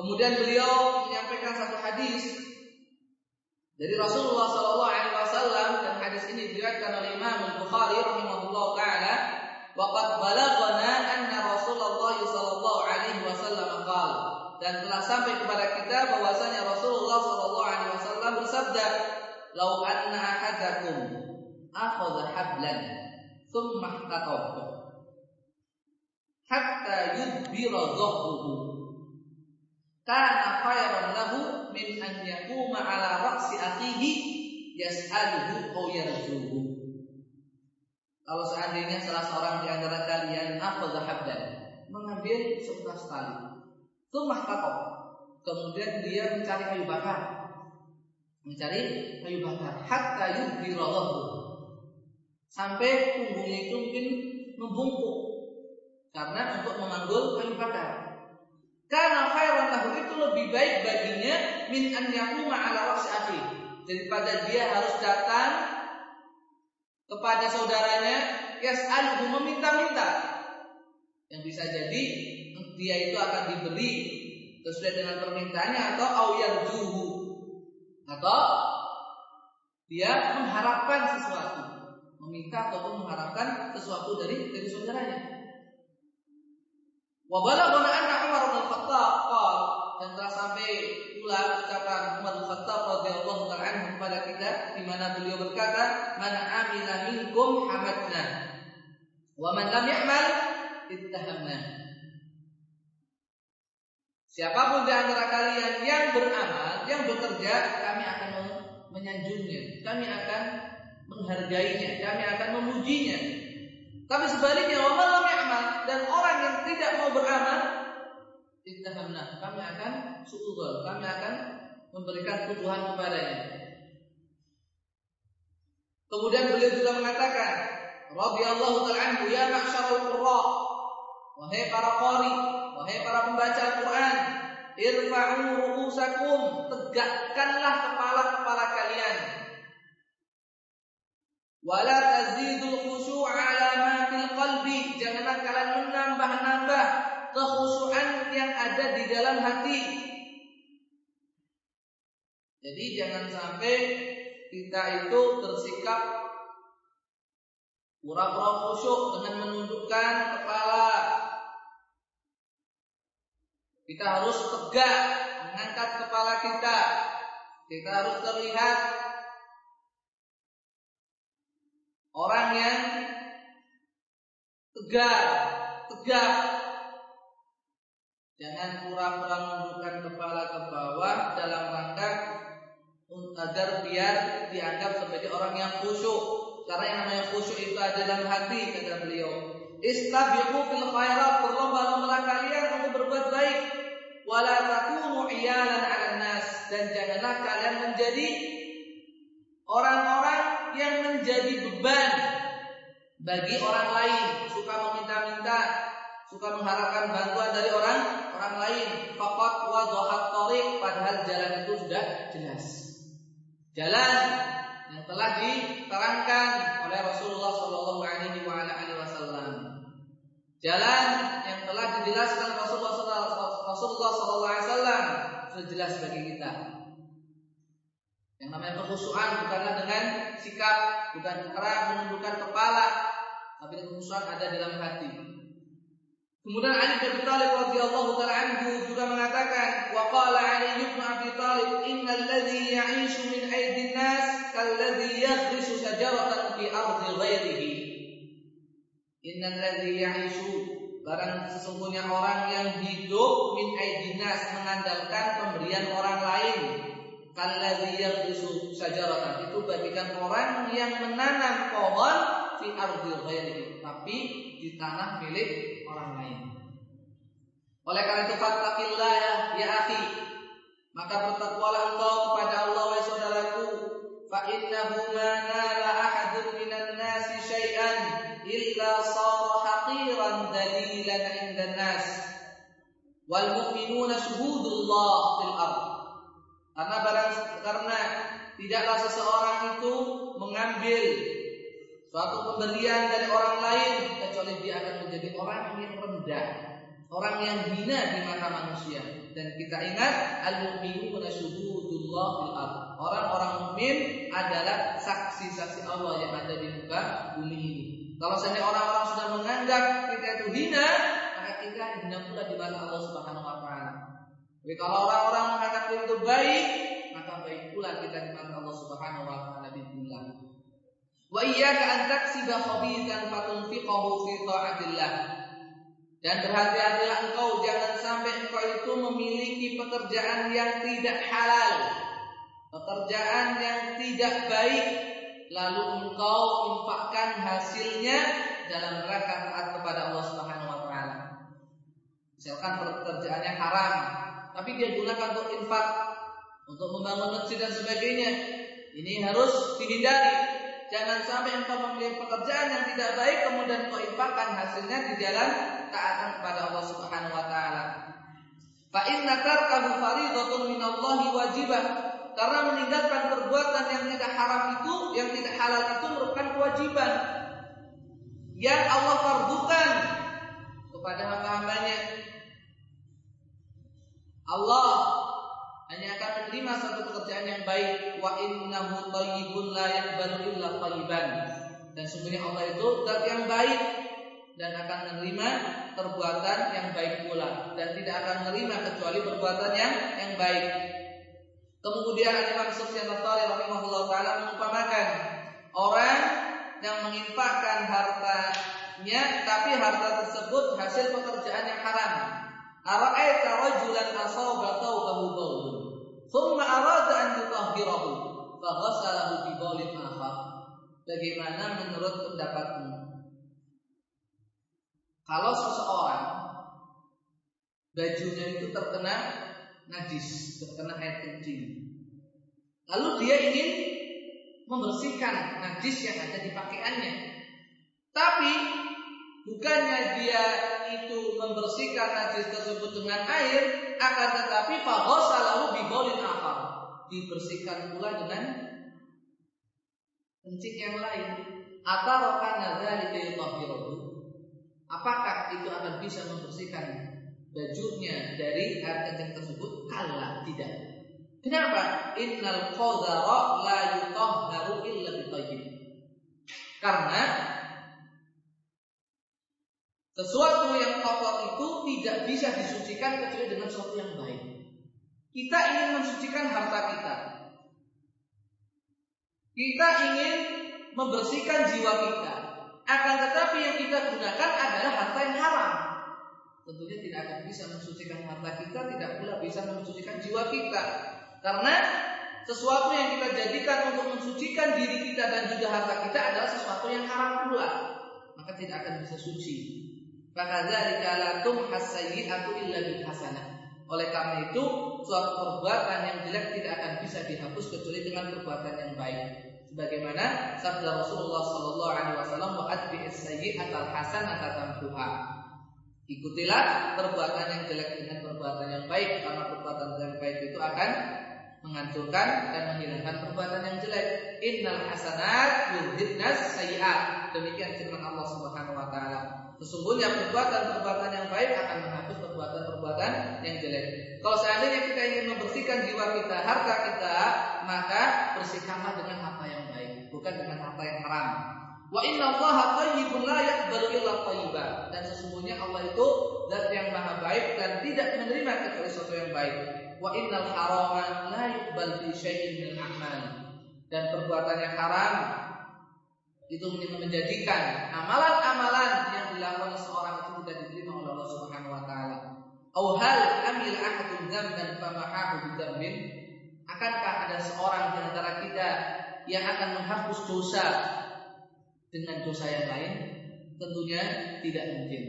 Kemudian beliau menyampaikan satu hadis dari Rasulullah Shallallahu Alaihi Wasallam dan hadis ini diriwayatkan oleh Imam Bukhari rahimahullah taala. Waqad balaghana anna Rasulullah Shallallahu Alaihi Wasallam qala dan telah sampai kepada kita bahwasanya Rasulullah Shallallahu Alaihi Wasallam bersabda, "Lau anna ahadakum akhadha hablan thumma ihtatawtu hatta yudbira dhahruhu kana khairan lahu min an yaquma ala ra'si akhihi yas'aluhu aw yarzuhu kalau seandainya salah seorang di antara kalian akhadha hablan mengambil sebelas tali Tumah takob. Kemudian dia mencari kayu bakar. Mencari kayu bakar. Hatta yudhiralahu. Sampai punggungnya itu mungkin membungkuk. Karena untuk memanggul kayu bakar. Karena khairan lahu itu lebih baik baginya min an yaquma ala akhi. Daripada dia harus datang kepada saudaranya yas'aluhu meminta-minta. Yang bisa jadi dia itu akan diberi sesuai dengan permintaannya atau awyar juhu atau dia mengharapkan sesuatu meminta ataupun mengharapkan sesuatu dari dari saudaranya. Wa balaghana Khattab dan telah sampai pula ucapan Umar bin Khattab radhiyallahu taala anhu kepada kita di mana beliau berkata, "Man amila minkum hamadna wa man lam ya'mal ittahamna." Siapa pun di antara kalian yang beramal, yang bekerja, kami akan menyanjungnya, kami akan menghargainya, kami akan memujinya. Tapi sebaliknya, wamal amal dan orang yang tidak mau beramal, ittahamna, kami akan suudol, kami akan memberikan tuduhan kepadanya. Kemudian beliau juga mengatakan, radhiyallahu ta'ala anhu ya ma'syarul qurra, wahai para qari, wahai para pembaca Al-Qur'an, irfa'u ru'usakum, tegakkanlah kepala-kepala kalian. Wala tazidul khusyu'a yang ada di dalam hati. Jadi jangan sampai kita itu tersikap pura-pura khusyuk dengan menundukkan kepala. Kita harus tegak mengangkat kepala kita. Kita harus terlihat orang yang tegar, tegak. Jangan pura-pura menundukkan kepala ke bawah dalam rangka agar biar dianggap sebagai orang yang khusyuk. Karena yang namanya khusyuk itu ada dalam hati kata beliau. Istabiqu fil khairat berlomba-lomba kalian untuk berbuat baik. Wala takunu iyalan 'alan nas dan janganlah kalian menjadi orang-orang yang menjadi beban bagi orang lain, suka meminta-minta, suka mengharapkan bantuan dari orang orang lain. Faqat wa tariq padahal jalan itu sudah jelas jalan yang telah diterangkan oleh Rasulullah Shallallahu Alaihi Wasallam. Jalan yang telah dijelaskan Rasulullah Shallallahu Alaihi Wasallam sudah jelas bagi kita. Yang namanya kekhusyuan bukanlah dengan sikap, bukan cara menundukkan kepala, tapi kekhusyuan ada dalam hati. Kemudian Ali bin Abi Thalib radhiyallahu taala anhu juga mengatakan, wa qala Ali bin Abi Thalib, "Innal ladzi ya'ishu min aydin nas kalladzi yaghrisu shajaratan fi ardi ghairihi." Innal ladzi ya'ishu barang sesungguhnya orang yang hidup min aydin nas mengandalkan pemberian orang lain kalladzi yaghrisu shajaratan itu bagikan orang yang menanam pohon fi ardi ghairihi tapi di tanah milik orang lain. Oleh karena itu fattaqillah ya, ya akhi. Maka bertakwalah engkau kepada Allah wahai saudaraku. Fa innahu ma nala ahadun minan nasi syai'an illa sara haqiran dalilan 'inda nas. Wal mu'minuna syuhudullah fil ardh. Karena barang karena tidaklah seseorang itu mengambil suatu pemberian dari orang lain kecuali dia akan menjadi orang yang rendah orang yang hina di mata manusia. Dan kita ingat al-mu'minuna syuhudullah fil. Orang-orang mukmin adalah saksi-saksi Allah yang ada di muka bumi ini. Kalau seandainya orang-orang sudah menganggap kita itu hina, maka kita hina pula di mata Allah Subhanahu wa taala. Tapi kalau orang-orang menganggap itu baik, maka baik pula kita di mata Allah Subhanahu wa taala bismillah. Wa iyyaka an taksiba khabithan fatunfiqahu fi ta'atillah. Dan berhati-hatilah engkau jangan sampai engkau itu memiliki pekerjaan yang tidak halal. Pekerjaan yang tidak baik lalu engkau infakkan hasilnya dalam rangka taat kepada Allah Subhanahu wa taala. Misalkan pekerjaannya haram, tapi dia gunakan untuk infak, untuk membangun masjid dan sebagainya. Ini harus dihindari. Jangan sampai engkau memilih pekerjaan yang tidak baik kemudian engkau infakkan hasilnya di jalan taatan kepada Allah Subhanahu wa taala. Fa inna tarkahu fariidatun minallahi wajibah. Karena meninggalkan perbuatan yang tidak haram itu, yang tidak halal itu merupakan kewajiban yang Allah fardukan kepada hamba-hambanya. Allah hanya akan menerima satu pekerjaan yang baik wa innahu thayyibun la yaqbalu illa thayyiban. Dan sungguhnya Allah itu zat yang baik dan akan menerima perbuatan yang baik pula dan tidak akan menerima kecuali perbuatan yang yang baik. Kemudian Imam Sufyan Ats-Tsauri rahimahullah taala mengumpamakan orang yang menginfakkan hartanya tapi harta tersebut hasil pekerjaan yang haram. Ara'aita rajulan asaba thawbahu bawlun thumma arada an yutahhirahu faghasalahu bi akhar. Bagaimana menurut pendapatmu? Kalau seseorang bajunya itu terkena najis, terkena air kencing. Lalu dia ingin membersihkan najis yang ada di pakaiannya. Tapi bukannya dia itu membersihkan najis tersebut dengan air, akan tetapi lalu bibolin akal dibersihkan pula dengan kencing yang lain. Atau karena dari Apakah itu akan bisa membersihkan bajunya dari air kencing tersebut? Kala tidak. Kenapa? Innal qadara la yutahharu illa bitayyib. Karena sesuatu yang kotor itu tidak bisa disucikan kecuali dengan sesuatu yang baik. Kita ingin mensucikan harta kita. Kita ingin membersihkan jiwa kita. Akan tetapi yang kita gunakan adalah harta yang haram. Tentunya tidak akan bisa mensucikan harta kita, tidak pula bisa mensucikan jiwa kita. Karena sesuatu yang kita jadikan untuk mensucikan diri kita dan juga harta kita adalah sesuatu yang haram pula. Maka tidak akan bisa suci. Fakadzalika la tumhas sayyi'atu illa bil hasanah. Oleh karena itu, suatu perbuatan yang jelek tidak akan bisa dihapus kecuali dengan perbuatan yang baik sebagaimana sabda Rasulullah sallallahu alaihi wasallam wa atbi as-sayyi'atal hasanata tamhuha ikutilah perbuatan yang jelek dengan perbuatan yang baik karena perbuatan yang baik itu akan menghancurkan dan menghilangkan perbuatan yang jelek innal hasanat yudhibnas sayyi'at demikian firman Allah Subhanahu wa taala Sesungguhnya perbuatan-perbuatan yang baik akan menghapus perbuatan-perbuatan yang jelek. Kalau seandainya kita ingin membersihkan jiwa kita, harta kita, maka bersihkanlah dengan apa yang baik, bukan dengan harta yang haram. Wa inna Allah thayyibun la yaqbalu illa. Dan sesungguhnya Allah itu zat yang maha baik dan tidak menerima kecuali sesuatu yang baik. Wa innal harama la yuqbal fi syai'in min amal. Dan perbuatan yang haram itu menjadikan amalan-amalan yang dilakukan seorang itu tidak diterima oleh Allah Subhanahu wa taala. Au hal amil ahadun dzamban famahahu bidzambin? Akankah ada seorang di antara kita yang akan menghapus dosa dengan dosa yang lain? Tentunya tidak mungkin.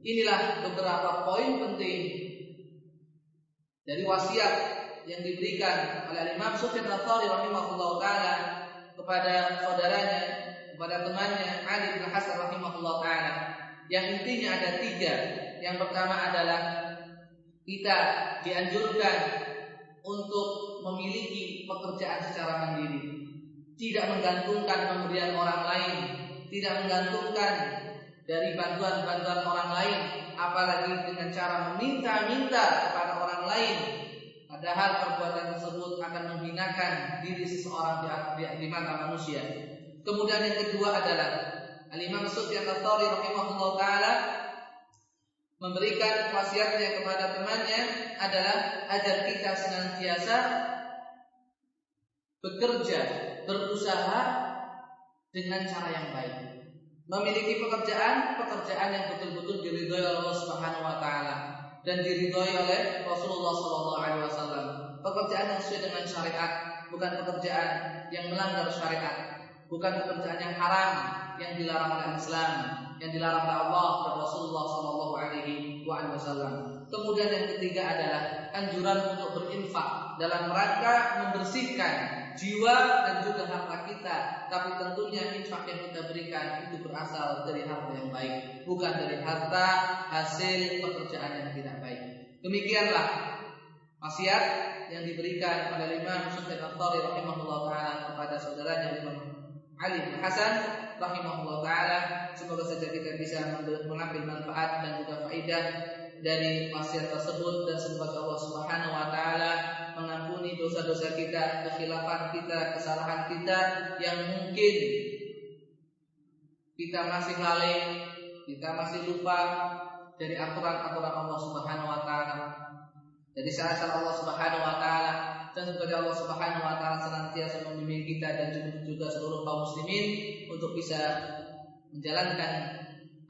Inilah beberapa poin penting dari wasiat yang diberikan oleh Imam Sufyan Ats-Tsauri rahimahullah taala kepada saudaranya kepada temannya Ali bin Hasan rahimahullah taala. Yang intinya ada tiga. Yang pertama adalah kita dianjurkan untuk memiliki pekerjaan secara mandiri, tidak menggantungkan pemberian orang lain, tidak menggantungkan dari bantuan-bantuan orang lain, apalagi dengan cara meminta-minta kepada orang lain. Padahal perbuatan tersebut akan menghinakan diri seseorang di, di, di mata manusia. Kemudian yang kedua adalah Al-Imam Sufyan Ats-Tsauri rahimahullah taala memberikan wasiatnya kepada temannya adalah agar kita senantiasa bekerja, berusaha dengan cara yang baik. Memiliki pekerjaan, pekerjaan yang betul-betul diridhoi oleh Allah Subhanahu wa taala dan diridhoi oleh Rasulullah sallallahu alaihi wasallam. Pekerjaan yang sesuai dengan syariat, bukan pekerjaan yang melanggar syariat, bukan pekerjaan yang haram yang dilarang oleh Islam, yang dilarang oleh Allah dan Rasulullah sallallahu alaihi wasallam. Kemudian yang ketiga adalah anjuran untuk berinfak dalam rangka membersihkan jiwa dan juga harta kita. Tapi tentunya infak yang kita berikan itu berasal dari harta yang baik, bukan dari harta hasil pekerjaan yang tidak baik. Demikianlah wasiat yang diberikan oleh Imam Sufyan Ats-Tsauri rahimahullah taala kepada saudaranya Imam Ali bin Hasan rahimahullah taala. Semoga saja kita bisa mengambil manfaat dan juga faidah dari wasiat tersebut dan semoga Allah Subhanahu wa taala mengampuni dosa-dosa kita, kekhilafan kita, kesalahan kita yang mungkin kita masih lalai, kita masih lupa dari aturan-aturan Allah Subhanahu wa taala. Dari syarat Allah Subhanahu wa taala dan semoga Allah Subhanahu wa taala senantiasa membimbing kita dan juga seluruh kaum muslimin untuk bisa menjalankan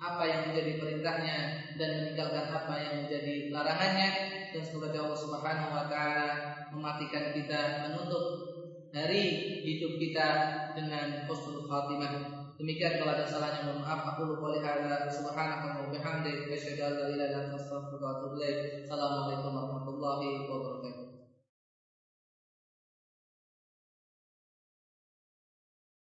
apa yang menjadi perintahnya dan meninggalkan apa yang menjadi larangannya dan semoga Allah Subhanahu wa taala mematikan kita menutup hari hidup kita dengan husnul khatimah. Demikian kalau ada salahnya mohon maaf. Aku lupa lihat subhanaka wa bihamdika asyhadu an la ilaha wa atubu. Assalamualaikum warahmatullahi wabarakatuh.